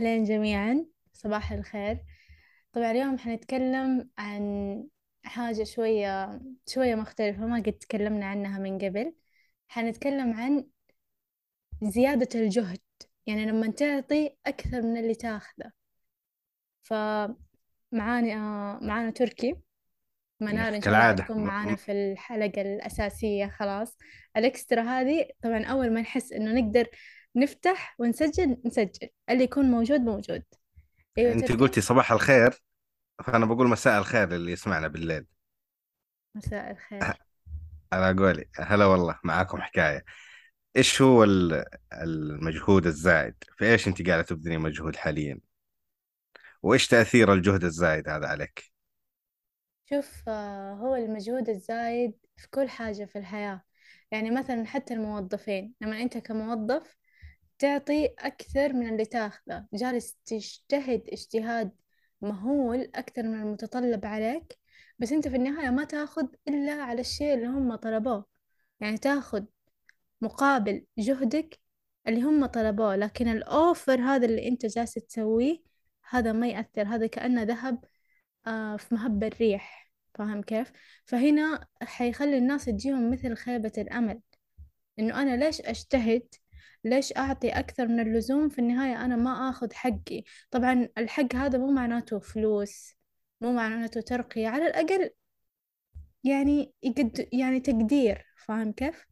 أهلين جميعا صباح الخير. طبعا اليوم حنتكلم عن حاجة شوية شوية مختلفة ما قد تكلمنا عنها من قبل. حنتكلم عن زيادة الجهد يعني لما تعطي أكثر من اللي تاخذه فمعانا معانا تركي. منار إن شاء الله تكون معانا في الحلقة الأساسية خلاص. الإكسترا هذه طبعا أول ما نحس إنه نقدر نفتح ونسجل نسجل. اللي يكون موجود موجود. أيوة انت قلتي صباح الخير فأنا بقول مساء الخير اللي يسمعنا بالليل. مساء الخير. على قولي. هلا والله معاكم حكاية. إيش هو ال- المجهود الزائد في إيش انت قاعدة تبذلي مجهود حاليا؟ وإيش تأثير الجهد الزايد هذا عليك؟ شوف آه، هو المجهود الزايد في كل حاجة في الحياة. يعني مثلا حتى الموظفين. لما أنت كموظف تعطي أكثر من اللي تاخذه. جالس تجتهد اجتهاد مهول أكثر من المتطلب عليك بس أنت في النهاية ما تاخذ إلا على الشيء اللي هم طلبوه. يعني تاخذ مقابل جهدك اللي هم طلبوه لكن الأوفر هذا اللي أنت جالس تسويه هذا ما يأثر. هذا كأنه ذهب آه في مهب الريح. فاهم كيف؟ فهنا حيخلي الناس تجيهم مثل خيبة الأمل. إنه أنا ليش أجتهد ليش أعطي أكثر من اللزوم؟ في النهاية أنا ما أخذ حقي. طبعا الحق هذا مو معناته فلوس مو معناته ترقية على الأقل يعني يقد يعني تقدير فاهم كيف؟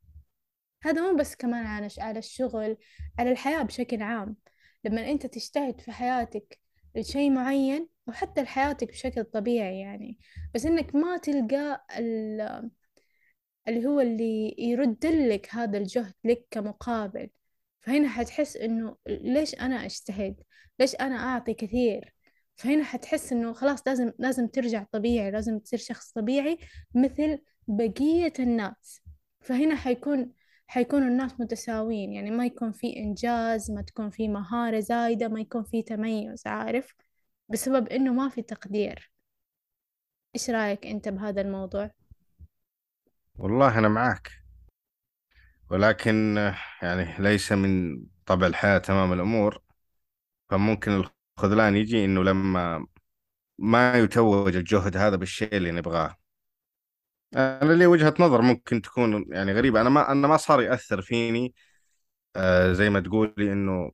هذا مو بس كمان على على الشغل على الحياة بشكل عام. لما أنت تجتهد في حياتك لشيء معين أو حتى لحياتك بشكل طبيعي يعني. بس إنك ما تلقى ال- اللي هو اللي يرد لك هذا الجهد لك كمقابل. فهنا حتحس إنه ليش أنا أجتهد؟ ليش أنا أعطي كثير؟ فهنا حتحس إنه خلاص لازم لازم ترجع طبيعي لازم تصير شخص طبيعي مثل بقية الناس. فهنا حيكون حيكونوا الناس متساويين يعني ما يكون في إنجاز ما تكون في مهارة زايدة ما يكون في تميز عارف؟ بسبب إنه ما في تقدير. إيش رأيك أنت بهذا الموضوع؟ والله أنا معاك. ولكن يعني ليس من طبع الحياة تمام الأمور. فممكن الخذلان يجي إنه لما ما يتوج الجهد هذا بالشيء اللي نبغاه. أنا لي وجهة نظر ممكن تكون يعني غريبة. أنا ما أنا ما صار يأثر فيني آه زي ما تقولي إنه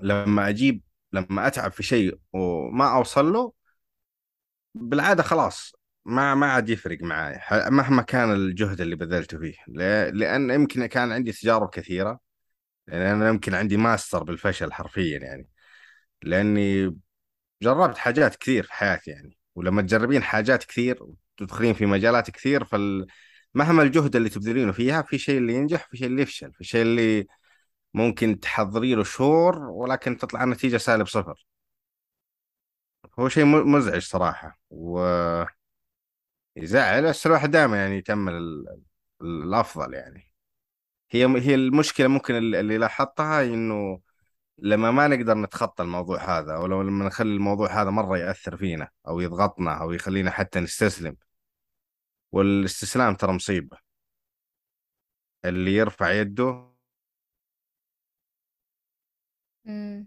لما أجيب لما أتعب في شيء وما أوصل له بالعادة خلاص ما ما عاد يفرق معي مهما كان الجهد اللي بذلته فيه. لأن يمكن كان عندي تجارب كثيرة يعني أنا يمكن عندي ماستر بالفشل حرفيا يعني. لأني جربت حاجات كثير في حياتي يعني. ولما تجربين حاجات كثير وتدخلين في مجالات كثير فال مهما الجهد اللي تبذلينه فيها في شيء اللي ينجح في شيء اللي يفشل. في شيء اللي ممكن تحضري له شهور ولكن تطلع النتيجة سالب صفر. هو شيء مزعج صراحة. ويزعل بس الواحد دائما يعني يتأمل ال- ال- الأفضل يعني. هي هي المشكلة ممكن اللي لاحظتها إنه لما ما نقدر نتخطى الموضوع هذا أو لو لما نخلي الموضوع هذا مرة يأثر فينا أو يضغطنا أو يخلينا حتى نستسلم. والاستسلام ترى مصيبة. اللي يرفع يده. مم.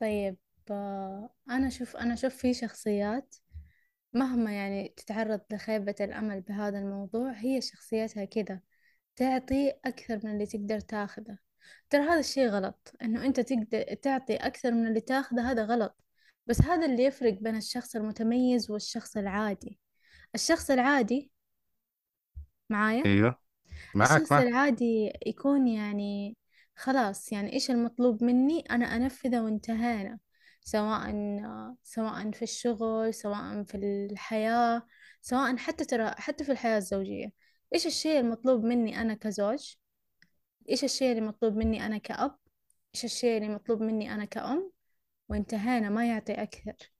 طيب آه، أنا أشوف أنا أشوف في شخصيات مهما يعني تتعرض لخيبة الأمل بهذا الموضوع هي شخصيتها كذا تعطي أكثر من اللي تقدر تاخذه. ترى هذا الشيء غلط إنه أنت تقدر تعطي أكثر من اللي تاخذه هذا غلط. بس هذا اللي يفرق بين الشخص المتميز والشخص العادي. الشخص العادي معايا؟ أيوه. معك الشخص معك العادي يكون يعني خلاص يعني إيش المطلوب مني؟ أنا أنفذه وانتهينا. سواء سواء في الشغل سواء في الحياة سواء حتى ترى حتى في الحياة الزوجية. إيش الشيء المطلوب مني أنا كزوج؟ إيش الشيء اللي مطلوب مني أنا كأب؟ إيش الشيء اللي مطلوب مني أنا كأم؟ وانتهينا ما يعطي أكثر.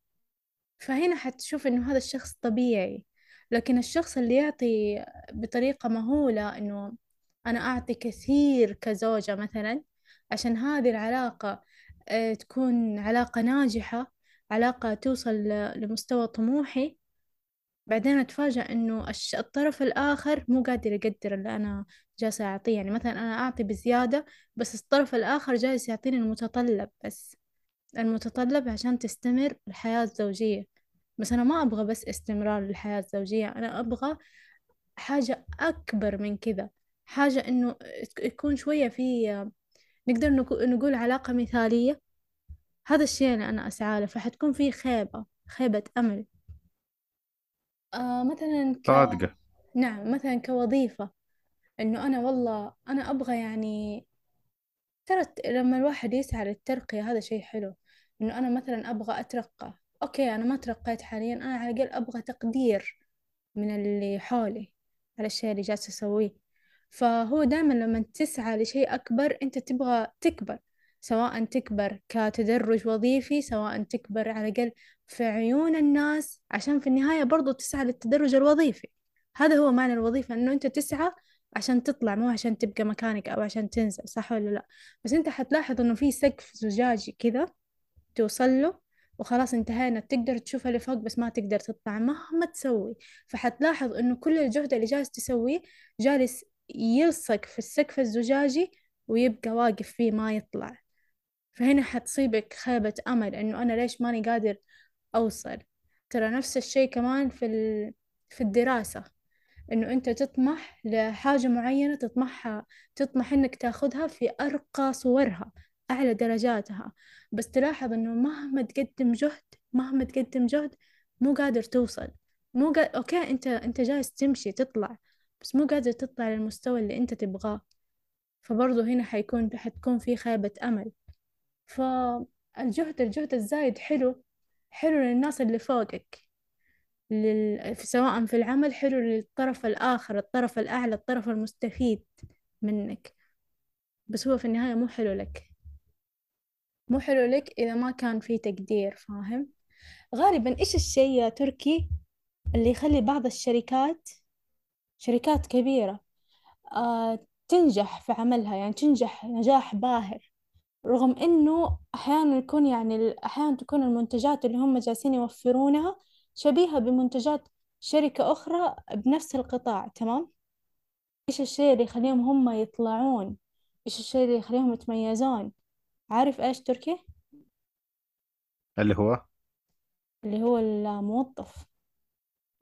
فهنا حتشوف إنه هذا الشخص طبيعي. لكن الشخص اللي يعطي بطريقة مهولة إنه أنا أعطي كثير كزوجة مثلا عشان هذه العلاقة تكون علاقة ناجحة علاقة توصل لمستوى طموحي. بعدين أتفاجأ إنه الطرف الآخر مو قادر يقدر اللي أنا جالسة أعطيه. يعني مثلا أنا أعطي بزيادة بس الطرف الآخر جالس يعطيني المتطلب بس. المتطلب عشان تستمر الحياة الزوجية. بس أنا ما أبغى بس استمرار للحياة الزوجية أنا أبغى حاجة أكبر من كذا. حاجة إنه يكون شوية في نقدر نقو- نقول علاقة مثالية؟ هذا الشيء اللي أنا أسعى له فحتكون في خيبة خيبة أمل. آه مثلا ك صادقة. نعم مثلا كوظيفة. إنه أنا والله أنا أبغى يعني ترى لما الواحد يسعى للترقية هذا شيء حلو. إنه أنا مثلا أبغى أترقى. أوكي أنا ما ترقيت حاليا أنا على الأقل أبغى تقدير من اللي حولي على الشيء اللي جالسة أسويه. فهو دائما لما تسعى لشيء أكبر أنت تبغى تكبر سواء تكبر كتدرج وظيفي سواء تكبر على الأقل في عيون الناس عشان في النهاية برضو تسعى للتدرج الوظيفي. هذا هو معنى الوظيفة إنه أنت تسعى عشان تطلع مو عشان تبقى مكانك أو عشان تنزل صح ولا لا؟ بس أنت حتلاحظ إنه في سقف زجاجي كذا توصل له وخلاص انتهينا. تقدر تشوف اللي فوق بس ما تقدر تطلع مهما تسوي. فحتلاحظ إنه كل الجهد اللي جالس تسويه جالس يلصق في السقف الزجاجي ويبقى واقف فيه ما يطلع. فهنا حتصيبك خيبة أمل إنه أنا ليش ماني قادر أوصل. ترى نفس الشيء كمان في ال... في الدراسة. إنه أنت تطمح لحاجة معينة تطمحها تطمح إنك تاخذها في أرقى صورها أعلى درجاتها. بس تلاحظ إنه مهما تقدم جهد مهما تقدم جهد مو قادر توصل. مو قا... أوكي أنت أنت جالس تمشي تطلع. بس مو قادر تطلع للمستوى اللي أنت تبغاه. فبرضه هنا حيكون حتكون في خيبة أمل. فالجهد الجهد الزايد حلو حلو للناس اللي فوقك. لل... سواء في العمل حلو للطرف الآخر الطرف الأعلى الطرف المستفيد منك. بس هو في النهاية مو حلو لك. مو حلو لك إذا ما كان في تقدير فاهم؟ غالبا إيش الشيء يا تركي اللي يخلي بعض الشركات شركات كبيرة آه تنجح في عملها يعني تنجح نجاح باهر. رغم إنه أحيانا يكون يعني أحيانا تكون المنتجات اللي هم جالسين يوفرونها شبيهة بمنتجات شركة أخرى بنفس القطاع تمام؟ إيش الشيء اللي يخليهم هم يطلعون؟ إيش الشيء اللي يخليهم يتميزون؟ عارف إيش تركي؟ اللي هو؟ اللي هو الموظف.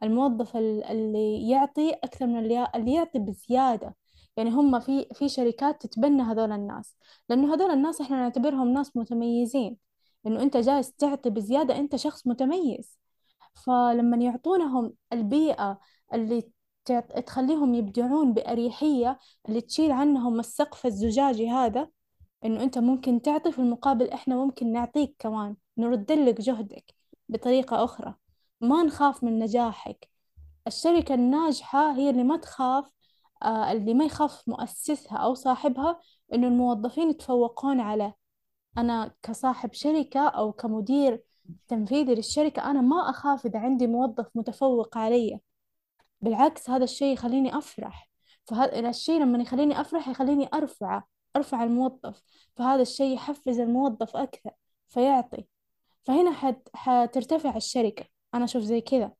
الموظف ال- اللي يعطي أكثر من اللي يعطي بزيادة. يعني هم في في شركات تتبنى هذول الناس. لأنه هذول الناس إحنا نعتبرهم ناس متميزين. إنه أنت جالس تعطي بزيادة أنت شخص متميز. فلما يعطونهم البيئة اللي تخليهم يبدعون بأريحية اللي تشيل عنهم السقف الزجاجي هذا إنه أنت ممكن تعطي في المقابل إحنا ممكن نعطيك كمان نرد لك جهدك بطريقة أخرى. ما نخاف من نجاحك. الشركة الناجحة هي اللي ما تخاف آه اللي ما يخاف مؤسسها أو صاحبها إنه الموظفين يتفوقون عليه. أنا كصاحب شركة أو كمدير تنفيذي للشركة أنا ما أخاف إذا عندي موظف متفوق علي. بالعكس هذا الشيء يخليني أفرح. فهذا الشيء لما يخليني أفرح يخليني أرفعه أرفع الموظف. فهذا الشيء يحفز الموظف أكثر فيعطي. فهنا حت... حترتفع الشركة. أنا أشوف زي كذا.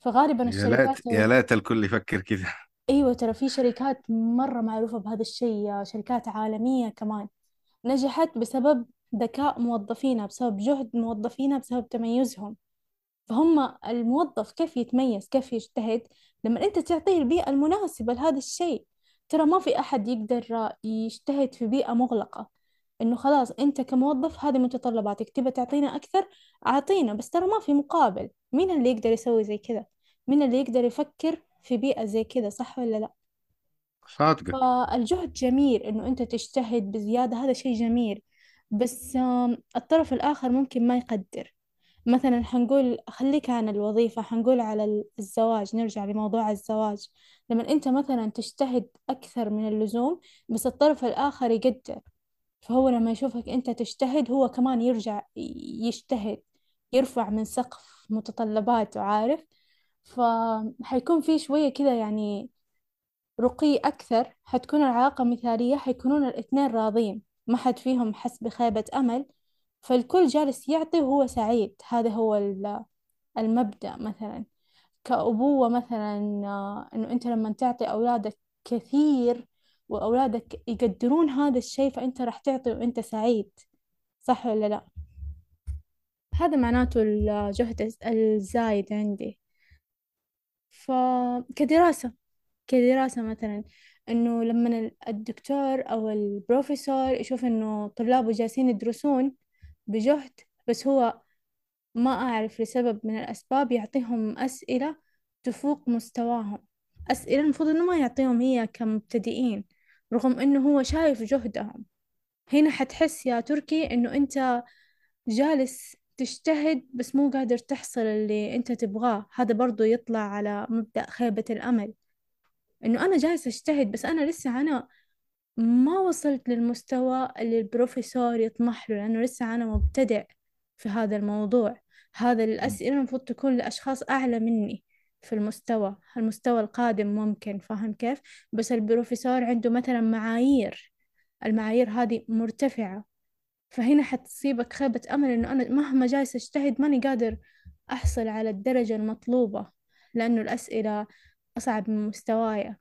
فغالبا يا ليت الشركات يا ليت الكل يفكر كذا. أيوة ترى في شركات مرة معروفة بهذا الشيء شركات عالمية كمان. نجحت بسبب ذكاء موظفينها بسبب جهد موظفينها بسبب تميزهم. فهم الموظف كيف يتميز كيف يجتهد. لما أنت تعطيه البيئة المناسبة لهذا الشيء ترى ما في أحد يقدر يجتهد في بيئة مغلقة. إنه خلاص أنت كموظف هذه متطلباتك تبى تعطينا أكثر أعطينا بس ترى ما في مقابل. مين اللي يقدر يسوي زي كذا؟ مين اللي يقدر يفكر في بيئة زي كذا صح ولا لا؟ صادقة. فالجهد جميل إنه أنت تجتهد بزيادة هذا شيء جميل. بس الطرف الآخر ممكن ما يقدر. مثلا حنقول خليك عن الوظيفة حنقول على الزواج نرجع لموضوع الزواج. لما أنت مثلا تجتهد أكثر من اللزوم بس الطرف الآخر يقدر. فهو لما يشوفك أنت تجتهد هو كمان يرجع يجتهد يرفع من سقف متطلباته عارف؟ فحيكون في شوية كذا يعني رقي أكثر حتكون العلاقة مثالية حيكونون الاثنين راضين ما حد فيهم حس بخيبة أمل. فالكل جالس يعطي وهو سعيد هذا هو ال- المبدأ مثلا. كأبوة مثلا آه، إنه أنت لما تعطي أولادك كثير وأولادك يقدرون هذا الشيء فأنت راح تعطي وأنت سعيد. صح ولا لا؟ هذا معناته الجهد الزايد عندي. فكدراسة كدراسة مثلا إنه لما الدكتور أو البروفيسور يشوف إنه طلابه جالسين يدرسون بجهد بس هو ما أعرف لسبب من الأسباب يعطيهم أسئلة تفوق مستواهم. أسئلة المفروض إنه ما يعطيهم هي كمبتدئين. رغم إنه هو شايف جهدهم. هنا حتحس يا تركي إنه أنت جالس تجتهد بس مو قادر تحصل اللي أنت تبغاه. هذا برضو يطلع على مبدأ خيبة الأمل. إنه أنا جالس أجتهد بس أنا لسه أنا ما وصلت للمستوى اللي البروفيسور يطمح له لأنه لسه أنا مبتدئ في هذا الموضوع. هذا الأسئلة المفروض تكون لأشخاص أعلى مني. في المستوى المستوى القادم ممكن فاهم كيف؟ بس البروفيسور عنده مثلا معايير المعايير هذه مرتفعة فهنا حتصيبك خيبة أمل إنه أنا مهما جالس أجتهد ماني قادر أحصل على الدرجة المطلوبة لأنه الأسئلة أصعب من مستواي.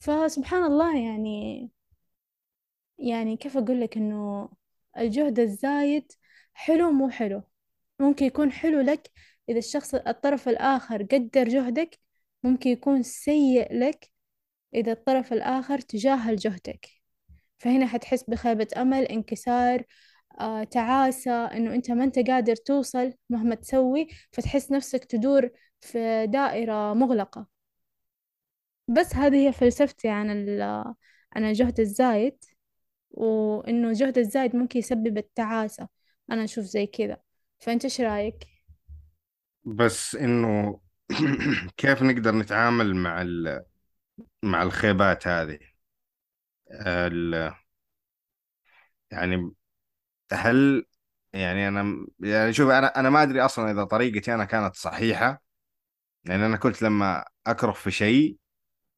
فسبحان الله يعني يعني كيف أقول لك إنه الجهد الزايد حلو مو حلو؟ ممكن يكون حلو لك إذا الشخص الطرف الآخر قدر جهدك ممكن يكون سيء لك إذا الطرف الآخر تجاهل جهدك. فهنا حتحس بخيبة أمل انكسار آه، تعاسة إنه أنت ما أنت قادر توصل مهما تسوي فتحس نفسك تدور في دائرة مغلقة. بس هذه هي فلسفتي عن عن الجهد الزايد وإنه الجهد الزايد ممكن يسبب التعاسة. أنا أشوف زي كذا. فأنت إيش رأيك؟ بس إنه كيف نقدر نتعامل مع ال... مع الخيبات هذه؟ ال... يعني هل يعني أنا يعني شوف أنا أنا ما أدري أصلا إذا طريقتي أنا كانت صحيحة يعني أنا كنت لما أكره في شيء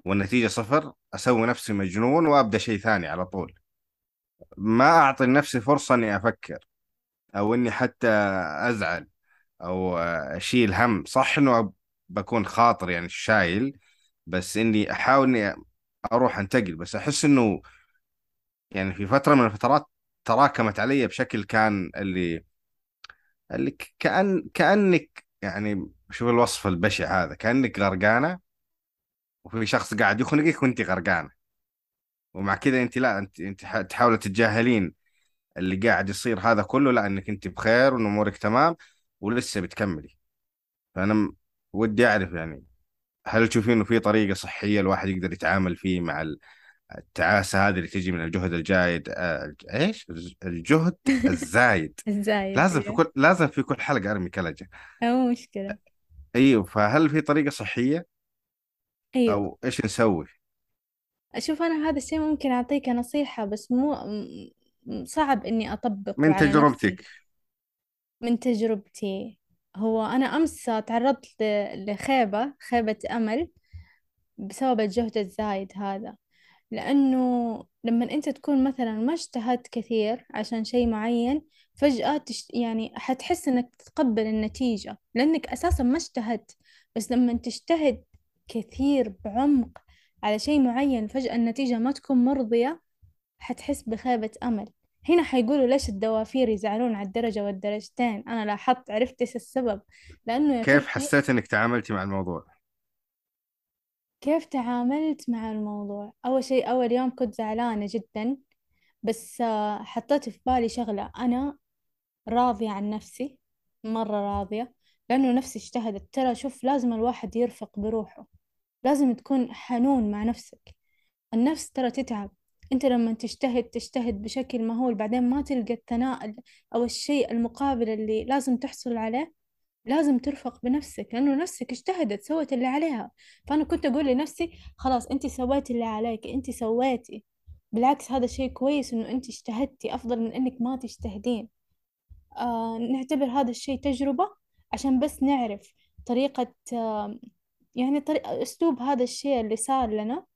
والنتيجة صفر أسوي نفسي مجنون وأبدأ شيء ثاني على طول. ما أعطي لنفسي فرصة إني أفكر أو إني حتى أزعل. أو أشيل هم. صح إنه بكون خاطر يعني شايل بس إني أحاول إني أروح أنتقل. بس أحس إنه يعني في فترة من الفترات تراكمت علي بشكل كان اللي اللي كأن كأنك يعني شوف الوصف البشع هذا كأنك غرقانة وفي شخص قاعد يخنقك وأنت غرقانة. ومع كذا أنت لا أنت أنت تحاولي تتجاهلين اللي قاعد يصير هذا كله لا انك أنت بخير وان امورك تمام. ولسه بتكملي. فأنا ودي أعرف يعني هل تشوفين إنه في طريقة صحية الواحد يقدر يتعامل فيه مع التعاسة هذه اللي تجي من الجهد الجايد آه، إيش؟ الجهد الزايد. الزايد لازم في كل لازم في كل حلقة أرمي كلجة. مو مشكلة. أيوه فهل في طريقة صحية؟ أيوه. أو إيش نسوي؟ أشوف أنا هذا الشيء ممكن أعطيك نصيحة بس مو صعب إني أطبقه من على تجربتك. نفسي. من تجربتي هو أنا أمس تعرضت لخيبة خيبة أمل بسبب الجهد الزايد هذا. لأنه لما أنت تكون مثلا ما اجتهدت كثير عشان شيء معين فجأة تشت... يعني حتحس إنك تتقبل النتيجة لأنك أساسا ما اجتهدت. بس لما تجتهد كثير بعمق على شيء معين فجأة النتيجة ما تكون مرضية حتحس بخيبة أمل. هنا حيقولوا ليش الدوافير يزعلون على الدرجة والدرجتين؟ أنا لاحظت عرفت إيش السبب. لأنه كيف حسيت إنك تعاملتي مع الموضوع؟ كيف تعاملت مع الموضوع؟ أول شيء أول يوم كنت زعلانة جدا بس آه، حطيت في بالي شغلة. أنا راضية عن نفسي مرة راضية لأنه نفسي اجتهدت. ترى شوف لازم الواحد يرفق بروحه. لازم تكون حنون مع نفسك. النفس ترى تتعب. أنت لما تجتهد تجتهد بشكل مهول بعدين ما تلقى الثناء أو الشيء المقابل اللي لازم تحصل عليه لازم ترفق بنفسك لأنه نفسك اجتهدت سوت اللي عليها. فأنا كنت أقول لنفسي خلاص أنت سويتي اللي عليك أنت سويتي. بالعكس هذا شيء كويس إنه أنت اجتهدتي أفضل من إنك ما تجتهدين. آه نعتبر هذا الشيء تجربة عشان بس نعرف طريقة آه يعني طريق أسلوب هذا الشيء اللي صار لنا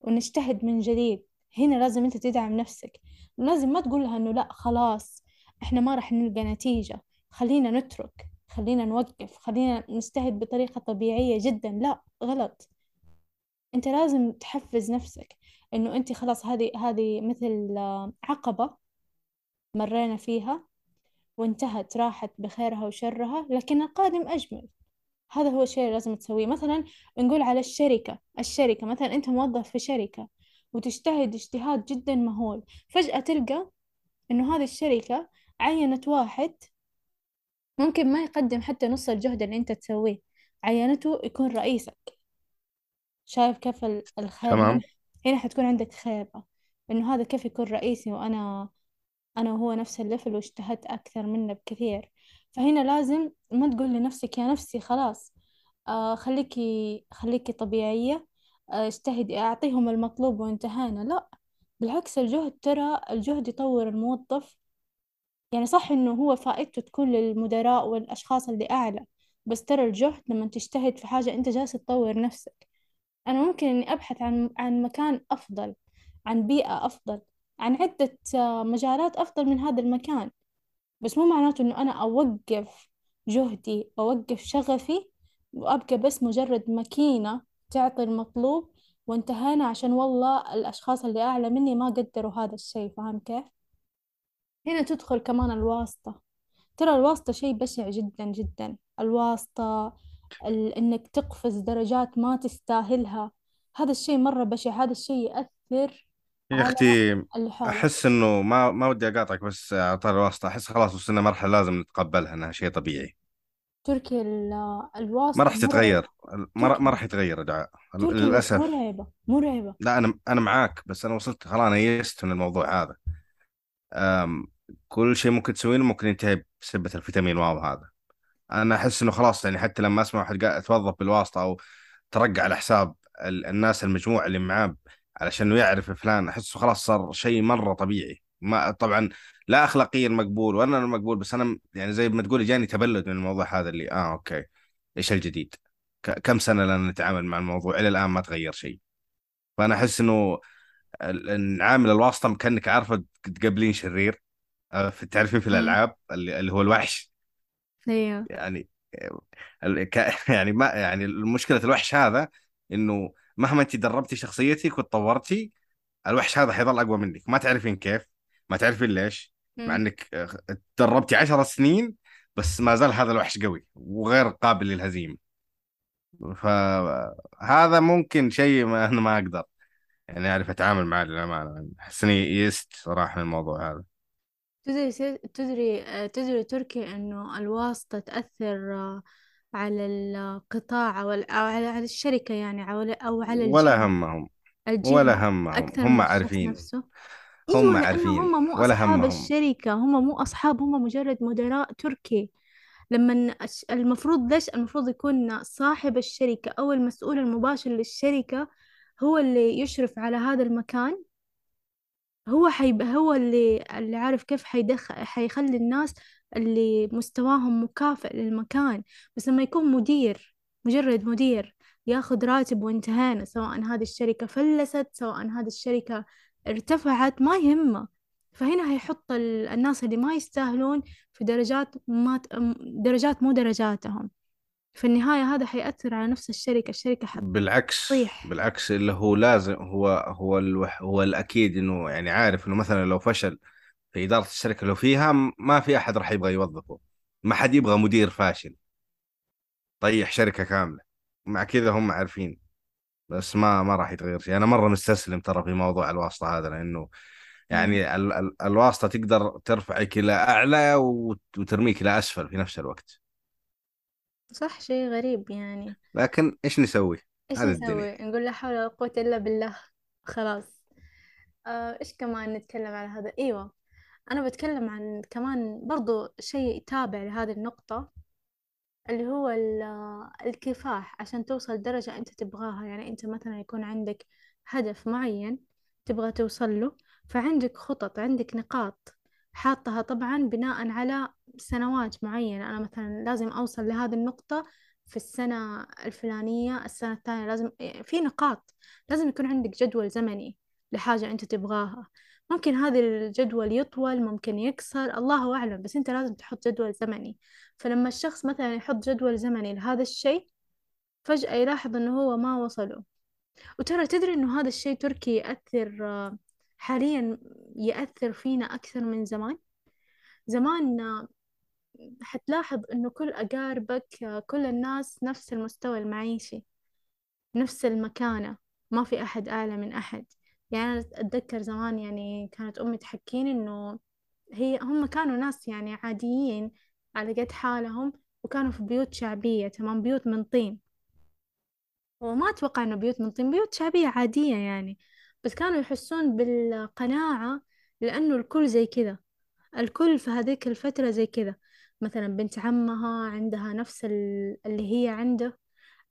ونجتهد من جديد. هنا لازم أنت تدعم نفسك. لازم ما تقول لها إنه لأ خلاص إحنا ما راح نلقى نتيجة. خلينا نترك خلينا نوقف خلينا نجتهد بطريقة طبيعية جدا. لا غلط. أنت لازم تحفز نفسك إنه أنت خلاص هذه هذه مثل آه، عقبة مرينا فيها وانتهت راحت بخيرها وشرها لكن القادم أجمل. هذا هو الشيء اللي لازم تسويه. مثلا نقول على الشركة الشركة مثلا أنت موظف في شركة. وتجتهد اجتهاد جدا مهول. فجأة تلقى إنه هذه الشركة عينت واحد ممكن ما يقدم حتى نص الجهد اللي أنت تسويه. عينته يكون رئيسك. شايف كيف الخير تمام. هنا حتكون عندك خيبة. إنه هذا كيف يكون رئيسي وأنا أنا وهو نفس الليفل واجتهدت أكثر منه بكثير. فهنا لازم ما تقول لنفسك يا نفسي خلاص آه خليكي خليكي طبيعية. اجتهدي أعطيهم المطلوب وانتهينا. لا بالعكس الجهد ترى الجهد يطور الموظف. يعني صح إنه هو فائدته تكون للمدراء والأشخاص اللي أعلى بس ترى الجهد لما تجتهد في حاجة أنت جالس تطور نفسك. أنا ممكن إني أبحث عن عن مكان أفضل عن بيئة أفضل عن عدة آه، مجالات أفضل من هذا المكان. بس مو معناته إنه أنا أوقف جهدي أوقف شغفي وأبقى بس مجرد ماكينة تعطي المطلوب وانتهينا عشان والله الأشخاص اللي أعلى مني ما قدروا هذا الشيء فاهم كيف؟ هنا تدخل كمان الواسطة. ترى الواسطة شيء بشع جدا جدا. الواسطة ال... إنك تقفز درجات ما تستاهلها. هذا الشيء مرة بشع هذا الشيء يأثر يا على أختي اللي حولك أحس إنه ما ما ودي أقاطعك بس اعطى الواسطة أحس خلاص وصلنا مرحلة لازم نتقبلها إنها شيء طبيعي. تركي ال... ما الواسطة راح مرعبة تتغير ما راح- ما تركي راح يتغير يا دعاء. للأسف. مرعبة مرعبة. لا أنا أنا معاك بس أنا وصلت خلاص أنا يئست من الموضوع هذا. أم كل شيء ممكن تسوينه ممكن ينتهي بسبة الفيتامين واو هذا. أنا أحس إنه خلاص يعني حتى لما أسمع واحد قاعد يتوظف بالواسطة أو ترقى على حساب ال- الناس المجموعه اللي معاه علشان انه يعرف فلان أحسه خلاص صار شيء مرة طبيعي. ما طبعا لا اخلاقيا مقبول ولا أنا مقبول بس أنا يعني زي ما تقول جاني تبلد من الموضوع هذا اللي آه أوكي. إيش الجديد؟ كم سنة لنا نتعامل مع الموضوع؟ إلى الآن ما تغير شيء. فأنا أحس إنه ال- إن عامل الواسطة كأنك عارفه تقابلين شرير آه، في تعرفين في. الألعاب اللي, هو الوحش. أيوه. يعني يعني ما يعني المشكلة الوحش هذا إنه مهما انت دربتي شخصيتك وتطورتي الوحش هذا حيظل أقوى منك. ما تعرفين كيف. ما تعرفين ليش مع. إنك آه، تدربتي عشر سنين بس ما زال هذا الوحش قوي وغير قابل للهزيمة. فهذا ممكن شيء ما أنا ما أقدر يعني أعرف أتعامل معه للأمانة. احس اني يست صراحة من الموضوع هذا. تدري تدري آه، تدري تركي إنه الواسطة تأثر آه، على القطاع أو على الشركة يعني أو على ولا همهم. ولا همهم. هم عارفين. نفسه؟ هم أيوة عارفين هم مو ولا أصحاب همهم. الشركة هم مو أصحاب هم مجرد مدراء تركي. لما المفروض ليش المفروض يكون صاحب الشركة أو المسؤول المباشر للشركة هو اللي يشرف على هذا المكان؟ هو حيبقى هو اللي اللي عارف كيف حيدخل حيخلي الناس اللي مستواهم مكافئ للمكان. بس لما يكون مدير مجرد مدير ياخذ راتب وانتهينا سواء هذه الشركة فلست سواء هذه الشركة ارتفعت ما يهمه. فهنا هيحط ال- الناس اللي ما يستاهلون في درجات ما درجات مو درجاتهم. في النهاية هذا حيأثر على نفس الشركة الشركة بالعكس حتطيح بالعكس اللي هو لازم هو هو الوح هو الأكيد إنه يعني عارف إنه مثلا لو فشل في إدارة الشركة لو فيها ما في أحد راح يبغى يوظفه. ما حد يبغى مدير فاشل. طيح شركة كاملة. مع كذا هم عارفين. بس ما ما راح يتغير شيء. أنا مرة مستسلم ترى في موضوع الواسطة هذا لأنه. يعني ال ال الواسطة تقدر ترفعك إلى أعلى وت- وترميك إلى أسفل في نفس الوقت. صح شيء غريب يعني. لكن إيش نسوي؟ إيش هذه نسوي؟ الدنيا نقول لا حول ولا قوة إلا بالله. خلاص. آه، إيش كمان نتكلم على هذا؟ إيوه. أنا بتكلم عن كمان برضو شيء تابع لهذه النقطة. اللي هو ال- الكفاح عشان توصل لدرجة أنت تبغاها. يعني أنت مثلا يكون عندك هدف معين تبغى توصل له فعندك خطط عندك نقاط حاطها طبعا بناء على سنوات معينة. أنا مثلا لازم أوصل لهذه النقطة في السنة الفلانية السنة الثانية لازم في نقاط لازم يكون عندك جدول زمني لحاجة أنت تبغاها. ممكن هذا الجدول يطول ممكن يقصر الله أعلم بس أنت لازم تحط جدول زمني. فلما الشخص مثلا يحط جدول زمني لهذا الشيء فجأة يلاحظ إنه هو ما وصله. وترى تدري إنه هذا الشيء تركي يأثر آه، حاليا يأثر فينا أكثر من زمان؟ زمان آه، حتلاحظ إنه كل أقاربك آه، كل الناس نفس المستوى المعيشي نفس المكانة ما في أحد أعلى من أحد. يعني أنا أتذكر زمان يعني كانت أمي تحكيني إنه هي هم كانوا ناس يعني عاديين على قد حالهم وكانوا في بيوت شعبية تمام؟ بيوت من طين. وما أتوقع إنه بيوت من طين بيوت شعبية عادية يعني. بس كانوا يحسون بالقناعة لأنه الكل زي كذا. الكل في هذيك الفترة زي كذا. مثلا بنت عمها عندها نفس اللي هي عنده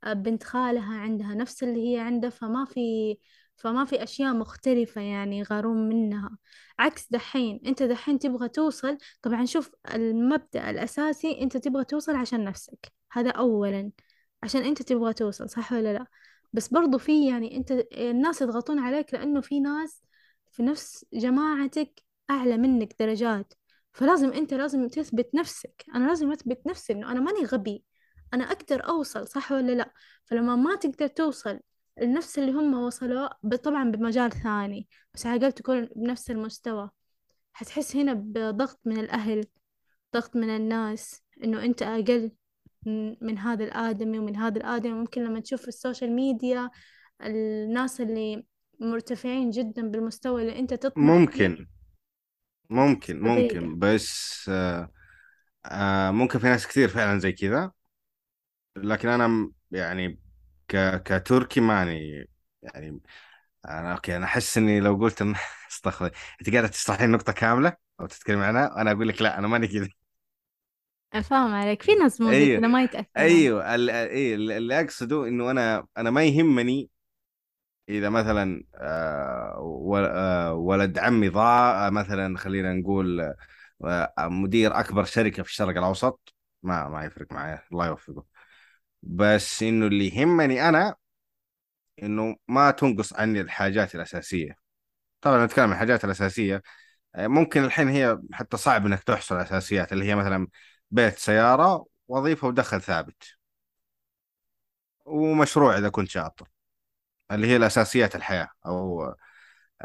بنت خالها عندها نفس اللي هي عنده فما في فما في أشياء مختلفة يعني يغارون منها. عكس دحين أنت دحين تبغى توصل طبعا شوف المبدأ الأساسي أنت تبغى توصل عشان نفسك. هذا أولا عشان أنت تبغى توصل صح ولا لا؟ بس برضو في يعني أنت الناس يضغطون عليك لأنه في ناس في نفس جماعتك أعلى منك درجات. فلازم أنت لازم تثبت نفسك. أنا لازم أثبت نفسي إنه أنا ماني غبي. أنا أقدر أوصل صح ولا لا؟ فلما ما تقدر توصل لنفس اللي هم وصلوا طبعا بمجال ثاني بس على الأقل تكون بنفس المستوى. حتحس هنا بضغط من الأهل ضغط من الناس إنه أنت أقل من هذا الآدمي ومن هذا الآدمي. ممكن لما تشوف في السوشيال ميديا الناس اللي مرتفعين جدا بالمستوى اللي أنت تطمح ممكن. ممكن ممكن. بس آه آه ممكن في ناس كثير فعلا زي كذا. لكن أنا يعني ك... كتركي ماني يعني أنا أوكي أنا أحس إني لو قلت إن... استغفر أنت قاعدة تشرحين نقطه كاملة أو تتكلم عنها أنا أقول لك لا أنا ماني كذا افهم عليك. في ناس مو كذا ما يتاثر أيوه ال... إيه اللي أقصده إنه أنا أنا ما يهمني إذا مثلا آه، آه، ولد عمي ضاع مثلا خلينا نقول آه، مدير أكبر شركة في الشرق الأوسط ما ما يفرق معي الله يوفقه. بس إنه اللي يهمني أنا إنه ما تنقص عني الحاجات الأساسية. طبعا نتكلم عن الحاجات الأساسية. ممكن الحين هي حتى صعب إنك تحصل الاساسيات اللي هي مثلا بيت سيارة وظيفة ودخل ثابت. ومشروع إذا كنت شاطر. اللي هي الأساسيات الحياة أو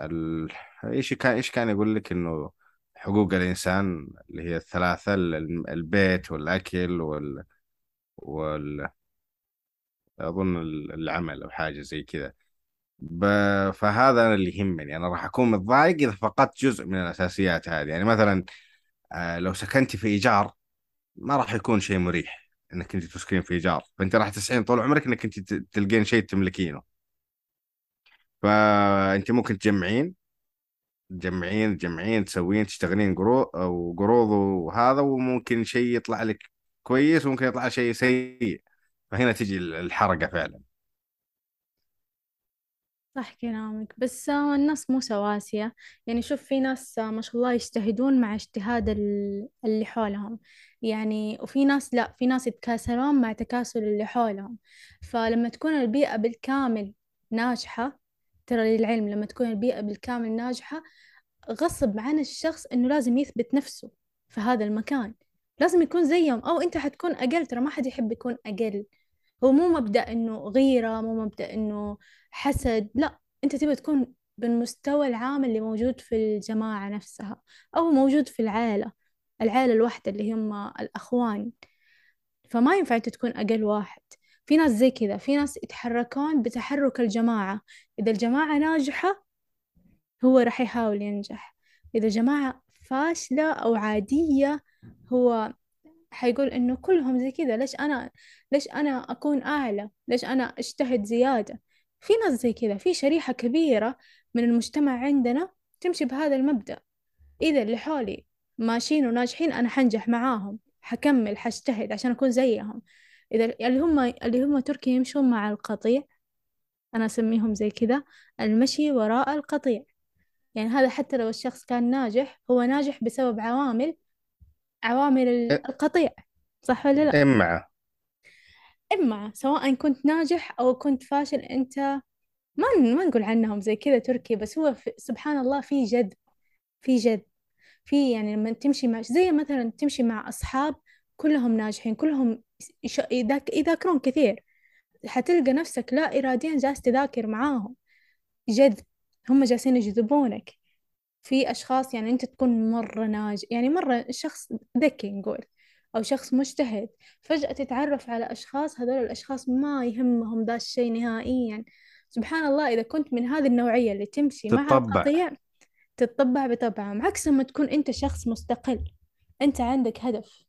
ال... إيش كان إيش كان يقول لك إنه حقوق الإنسان؟ اللي هي الثلاثة البيت والأكل وال وال أظن العمل أو حاجة زي كذا. ب... فهذا أنا اللي يهمني. أنا راح أكون متضايق إذا فقدت جزء من الأساسيات هذه. يعني مثلا آه، لو سكنتي في إيجار ما راح يكون شيء مريح إنك أنت تسكنين في إيجار. فأنت راح تسعين طول عمرك إنك أنت تلقين شيء تملكينه. فانت ممكن تجمعين تجمعين تجمعين تسوين تشتغلين قروض أو قروض وهذا وممكن شيء يطلع لك كويس وممكن يطلع شيء سيء. فهنا تجي الحرقة فعلا. صح كلامك بس آه، الناس مو سواسية. يعني شوف في ناس آه، ما شاء الله يجتهدون مع اجتهاد اللي حولهم. يعني وفي ناس لا في ناس يتكاسلون مع تكاسل اللي حولهم. فلما تكون البيئة بالكامل ناجحة ترى للعلم لما تكون البيئة بالكامل ناجحة غصب عن الشخص إنه لازم يثبت نفسه في هذا المكان. لازم يكون زيهم. أو أنت حتكون أقل ترى ما حد يحب يكون أقل. هو مو مبدأ إنه غيرة مو مبدأ إنه حسد لا أنت تبي تكون بالمستوى العام اللي موجود في الجماعة نفسها أو موجود في العائلة العائلة الواحدة اللي هم الأخوان. فما ينفع أنت تكون أقل واحد. في ناس زي كذا في ناس يتحركون بتحرك الجماعة. إذا الجماعة ناجحة هو راح يحاول ينجح. إذا جماعة فاشلة أو عادية هو حيقول إنه كلهم زي كذا ليش أنا ليش أنا أكون أعلى؟ ليش أنا أجتهد زيادة؟ في ناس زي كذا في شريحة كبيرة من المجتمع عندنا تمشي بهذا المبدأ. إذا اللي حولي ماشيين وناجحين أنا حنجح معاهم حكمل حجتهد عشان أكون زيهم. إذا اللي هم اللي هم تركي يمشون مع القطيع أنا أسميهم زي كذا المشي وراء القطيع. يعني هذا حتى لو الشخص كان ناجح هو ناجح بسبب عوامل عوامل القطيع صح ولا لا؟ إما. إما سواء كنت ناجح أو كنت فاشل أنت ما ما نقول عنهم زي كذا تركي بس هو في سبحان الله في جد في جذب في يعني لما تمشي مع زي مثلا تمشي مع أصحاب كلهم ناجحين كلهم يذاكرون كثير. حتلقى نفسك لا إراديا جالس تذاكر معاهم. جذب هم جالسين يجذبونك. في أشخاص يعني أنت تكون مرة ناج يعني مرة شخص ذكي نقول أو شخص مجتهد فجأة تتعرف على أشخاص هذول الأشخاص ما يهمهم ذا الشيء نهائيا. سبحان الله إذا كنت من هذه النوعية اللي تمشي مع القطيع تتطبع بطبعهم عكس ما تكون أنت شخص مستقل. أنت عندك هدف.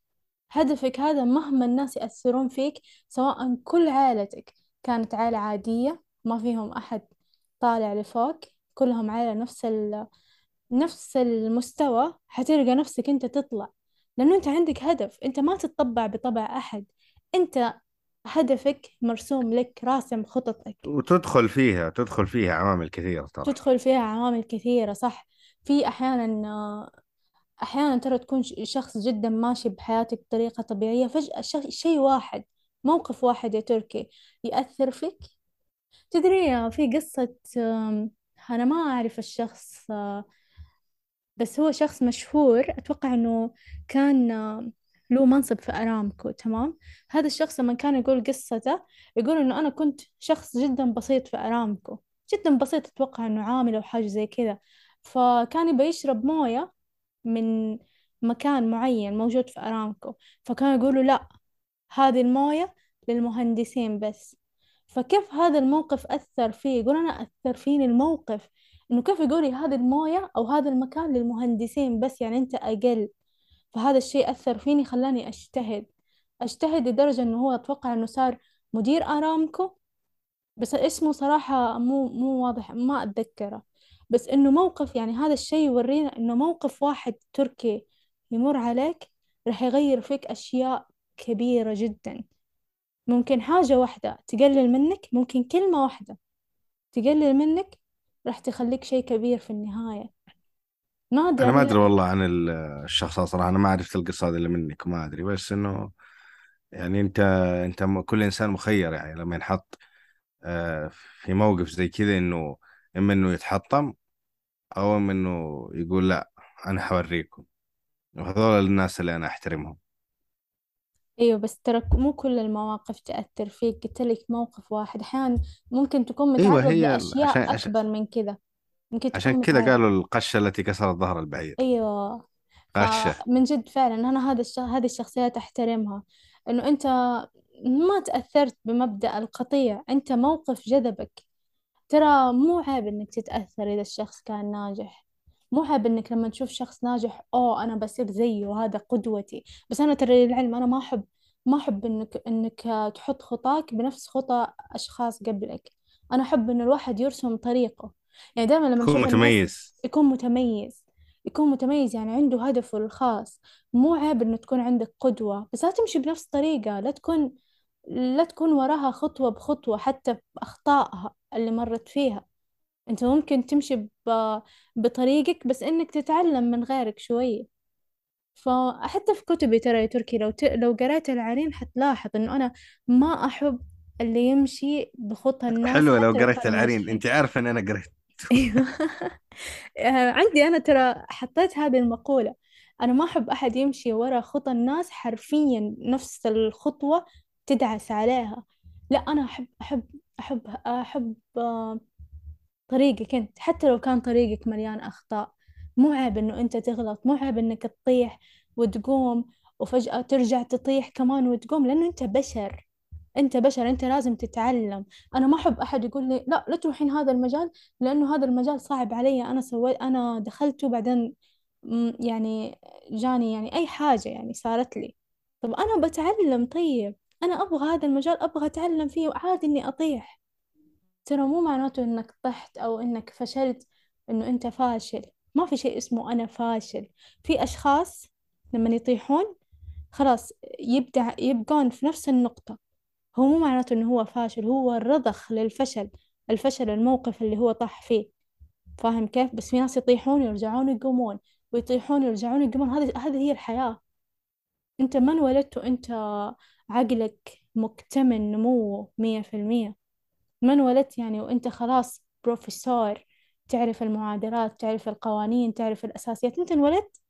هدفك هذا مهما الناس يأثرون فيك سواء كل عائلتك كانت عائلة عادية ما فيهم أحد طالع لفوق كلهم عائلة نفس ال... نفس المستوى حتلقى نفسك أنت تطلع. لأنه أنت عندك هدف أنت ما تتطبع بطبع أحد. أنت هدفك مرسوم لك راسم خططك. وتدخل فيها تدخل فيها عوامل كثيرة ترى تدخل فيها عوامل كثيرة صح. في أحيانا أحيانا ترى تكون شخص جدا ماشي بحياتك بطريقة طبيعية فجأة ش- شيء واحد موقف واحد يا تركي يأثر فيك. تدري في قصة أنا ما أعرف الشخص آه، بس هو شخص مشهور أتوقع إنه كان آه، له منصب في أرامكو تمام؟ هذا الشخص لما كان يقول قصته يقول إنه أنا كنت شخص جدا بسيط في أرامكو جدا بسيط أتوقع إنه عامل أو حاجة زي كذا. فكان يبي يشرب موية من مكان معين موجود في أرامكو. فكانوا يقولوا لا هذه الموية للمهندسين بس. فكيف هذا الموقف أثر فيه؟ يقول أنا أثر فيني الموقف إنه كيف يقولي هذه الموية أو هذا المكان للمهندسين بس يعني أنت أقل. فهذا الشيء أثر فيني خلاني أجتهد. أجتهد لدرجة إنه هو أتوقع إنه صار مدير أرامكو بس اسمه صراحة مو مو واضح ما أتذكره. بس إنه موقف يعني هذا الشيء يورينا إنه موقف واحد تركي يمر عليك راح يغير فيك أشياء كبيرة جدا. ممكن حاجة واحدة تقلل منك ممكن كلمة واحدة تقلل منك راح تخليك شيء كبير في النهاية. نادر أنا ما أدري لا والله عن ال- الشخص صراحة أنا ما عرفت القصة هذه إلا منك ما أدري بس إنه يعني أنت أنت م- كل إنسان مخير يعني لما ينحط آه، في موقف زي كذا إنه إما إنه يتحطم أو إما إنه يقول لا أنا حوريكم. وهذول الناس اللي أنا أحترمهم. إيوه بس ترى مو كل المواقف تأثر فيك. قلت لك موقف واحد. أحيانا ممكن تكون أيوة متعرض هي ال- عشان لأشياء عشان أكبر من كذا. ممكن عشان تكون كذا متعرض قالوا القشة التي كسرت ظهر البعير إيوه. قشة. فمن جد فعلا أنا هذا الش... هذه الشخصيات أحترمها. إنه أنت ما تأثرت بمبدأ القطيع. أنت موقف جذبك. ترى مو عيب إنك تتأثر إذا الشخص كان ناجح. مو عيب إنك لما تشوف شخص ناجح أوه أنا بصير زيه وهذا قدوتي. بس أنا ترى للعلم أنا ما أحب ما أحب إنك إنك تحط خطاك بنفس خطى أشخاص قبلك. أنا أحب إن الواحد يرسم طريقه. يعني دائما لما الناس متميز. يكون متميز. يكون متميز يعني عنده هدفه الخاص. مو عيب إنه تكون عندك قدوة. بس لا تمشي بنفس الطريقة لا تكون لا تكون وراها خطوة بخطوة حتى بأخطائها اللي مرت فيها. انت ممكن تمشي ب... بطريقك بس انك تتعلم من غيرك شوية فحتى في كتبي ترى يا تركي لو ت... لو قريت العريم حتلاحظ إنه أنا ما أحب اللي يمشي بخطى الناس حلوة لو حتى لو قريت العرين. أنت عارفة إن أنا قريت أيوه. آه، عندي أنا ترى حطيت هذه المقولة. أنا ما أحب أحد يمشي ورا خطى الناس حرفيا نفس الخطوة تدعس عليها. لا أنا أحب أحب أحب أحب آه، طريقك أنت حتى لو كان طريقك مليان أخطاء مو عيب إنه أنت تغلط مو عيب إنك تطيح وتقوم وفجأة ترجع تطيح كمان وتقوم لأنه أنت بشر أنت بشر أنت لازم تتعلم. أنا ما أحب أحد يقول لي لا لا تروحين هذا المجال لأنه هذا المجال صعب علي أنا سويت أنا دخلته بعدين يعني جاني يعني أي حاجة يعني صارت لي. طب أنا بتعلم طيب أنا أبغى هذا المجال أبغى أتعلم فيه وعادي إني أطيح. ترى مو معناته إنك طحت أو إنك فشلت إنه أنت فاشل. ما في شيء اسمه أنا فاشل. في أشخاص لما يطيحون خلاص يبدع يبقون في نفس النقطة. هو مو معناته إنه هو فاشل هو رضخ للفشل الفشل الموقف اللي هو طاح فيه. فاهم كيف؟ بس في ناس يطيحون يرجعون يقومون ويطيحون يرجعون يقومون. هذه هذه هي الحياة. أنت من ولدت وأنت عقلك مكتمل نموه مية في المية. من ولدت يعني وانت خلاص بروفيسور تعرف المعادلات تعرف القوانين تعرف الأساسيات أنت انولدت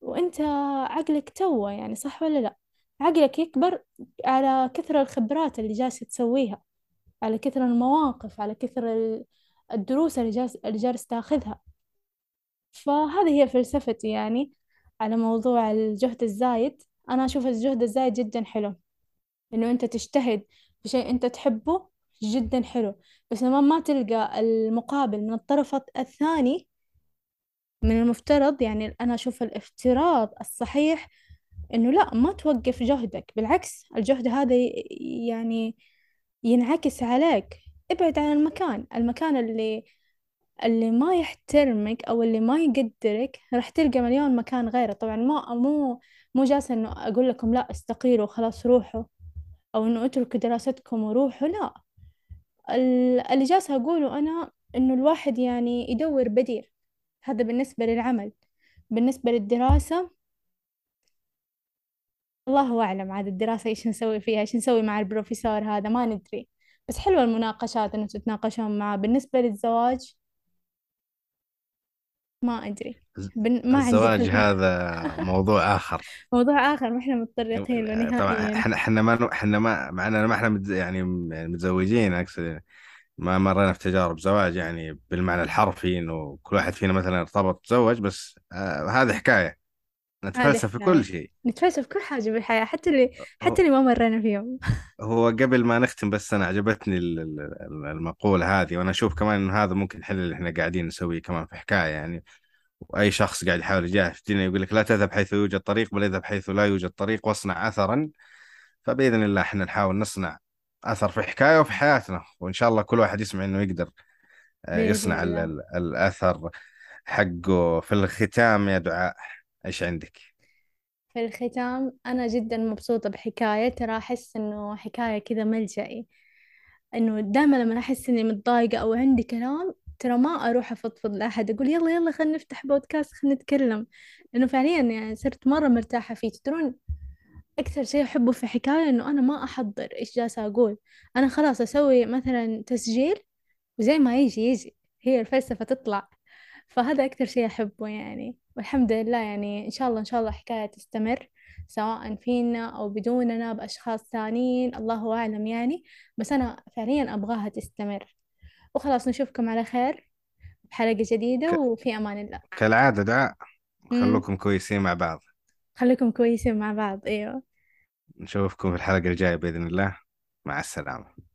وأنت عقلك توه يعني صح ولا لا؟ عقلك يكبر على كثر الخبرات اللي جالس تسويها على كثر المواقف على كثر ال- الدروس اللي جالس اللي جالس تاخذها. فهذه هي فلسفتي يعني على موضوع الجهد الزايد. أنا أشوف الجهد الزايد جدا حلو إنه أنت تجتهد في شيء أنت تحبه جدا حلو. بس لما ما تلقى المقابل من الطرف الثاني من المفترض يعني أنا أشوف الافتراض الصحيح إنه لا ما توقف جهدك. بالعكس الجهد هذا يعني ينعكس عليك. ابعد عن المكان. المكان اللي اللي ما يحترمك أو اللي ما يقدرك راح تلقى مليون مكان غيره. طبعا ما مو مو جالسة إنه أقول لكم لا استقيلوا خلاص روحوا. أو إنه اتركوا دراستكم وروحوا لا. اللي جالسة أقوله أنا إنه الواحد يعني يدور بديل. هذا بالنسبة للعمل. بالنسبة للدراسة الله أعلم عاد الدراسة إيش نسوي فيها إيش نسوي مع البروفيسور هذا ما ندري. بس حلوة المناقشات إنه تتناقشون معاه بالنسبة للزواج ما أدري. بن... ما الزواج هذا موضوع آخر. موضوع آخر ما إحنا متطرقين له طبعا نهائيا. إحنا إحنا ما إحنا ما مع إننا ما إحنا متز- يعني يعني متزوجين اقصد ما مرينا في تجارب زواج يعني بالمعنى الحرفي إنه كل واحد فينا مثلا ارتبط تزوج بس آه هذه حكاية. نتفلسف في كل شيء. نتفلسف في كل حاجة بالحياة حتى اللي حتى اللي ما مرينا فيهم. هو قبل ما نختم بس أنا عجبتني ال- ال- المقولة هذه وأنا أشوف كمان إنه هذا ممكن الحل اللي إحنا قاعدين نسويه كمان في حكاية يعني وأي شخص قاعد يحاول يجاهد في الدنيا يقول لك لا تذهب حيث يوجد طريق بل اذهب حيث لا يوجد طريق واصنع اثرا. فبإذن الله إحنا نحاول نصنع أثر في حكاية وفي حياتنا وإن شاء الله كل واحد يسمع إنه يقدر آه، يصنع ال- الله. ال- الأثر حقه في الختام. يا دعاء إيش عندك؟ في الختام أنا جدا مبسوطة بحكاية. ترى أحس إنه حكاية كذا ملجئي إنه دائما لما أحس إني متضايقة أو عندي كلام ترى ما أروح أفضفض لأحد أقول يلا يلا خلينا نفتح بودكاست خلينا نتكلم. لأنه فعليا يعني صرت مرة مرتاحة فيه. تدرون أكثر شيء أحبه في حكاية إنه أنا ما أحضر إيش جالسة أقول. أنا خلاص أسوي مثلا تسجيل وزي ما يجي يجي. هي الفلسفة تطلع. فهذا أكثر شيء أحبه يعني. والحمد لله يعني إن شاء الله إن شاء الله حكاية تستمر سواء فينا أو بدوننا بأشخاص ثانيين. الله أعلم يعني. بس أنا فعليا أبغاها تستمر. وخلاص نشوفكم على خير بحلقة جديدة ك... وفي أمان الله. كالعادة دعاء. خلوكم كويسين مع بعض. خليكم كويسين مع بعض أيوه. نشوفكم في الحلقة الجاية بإذن الله. مع السلامة.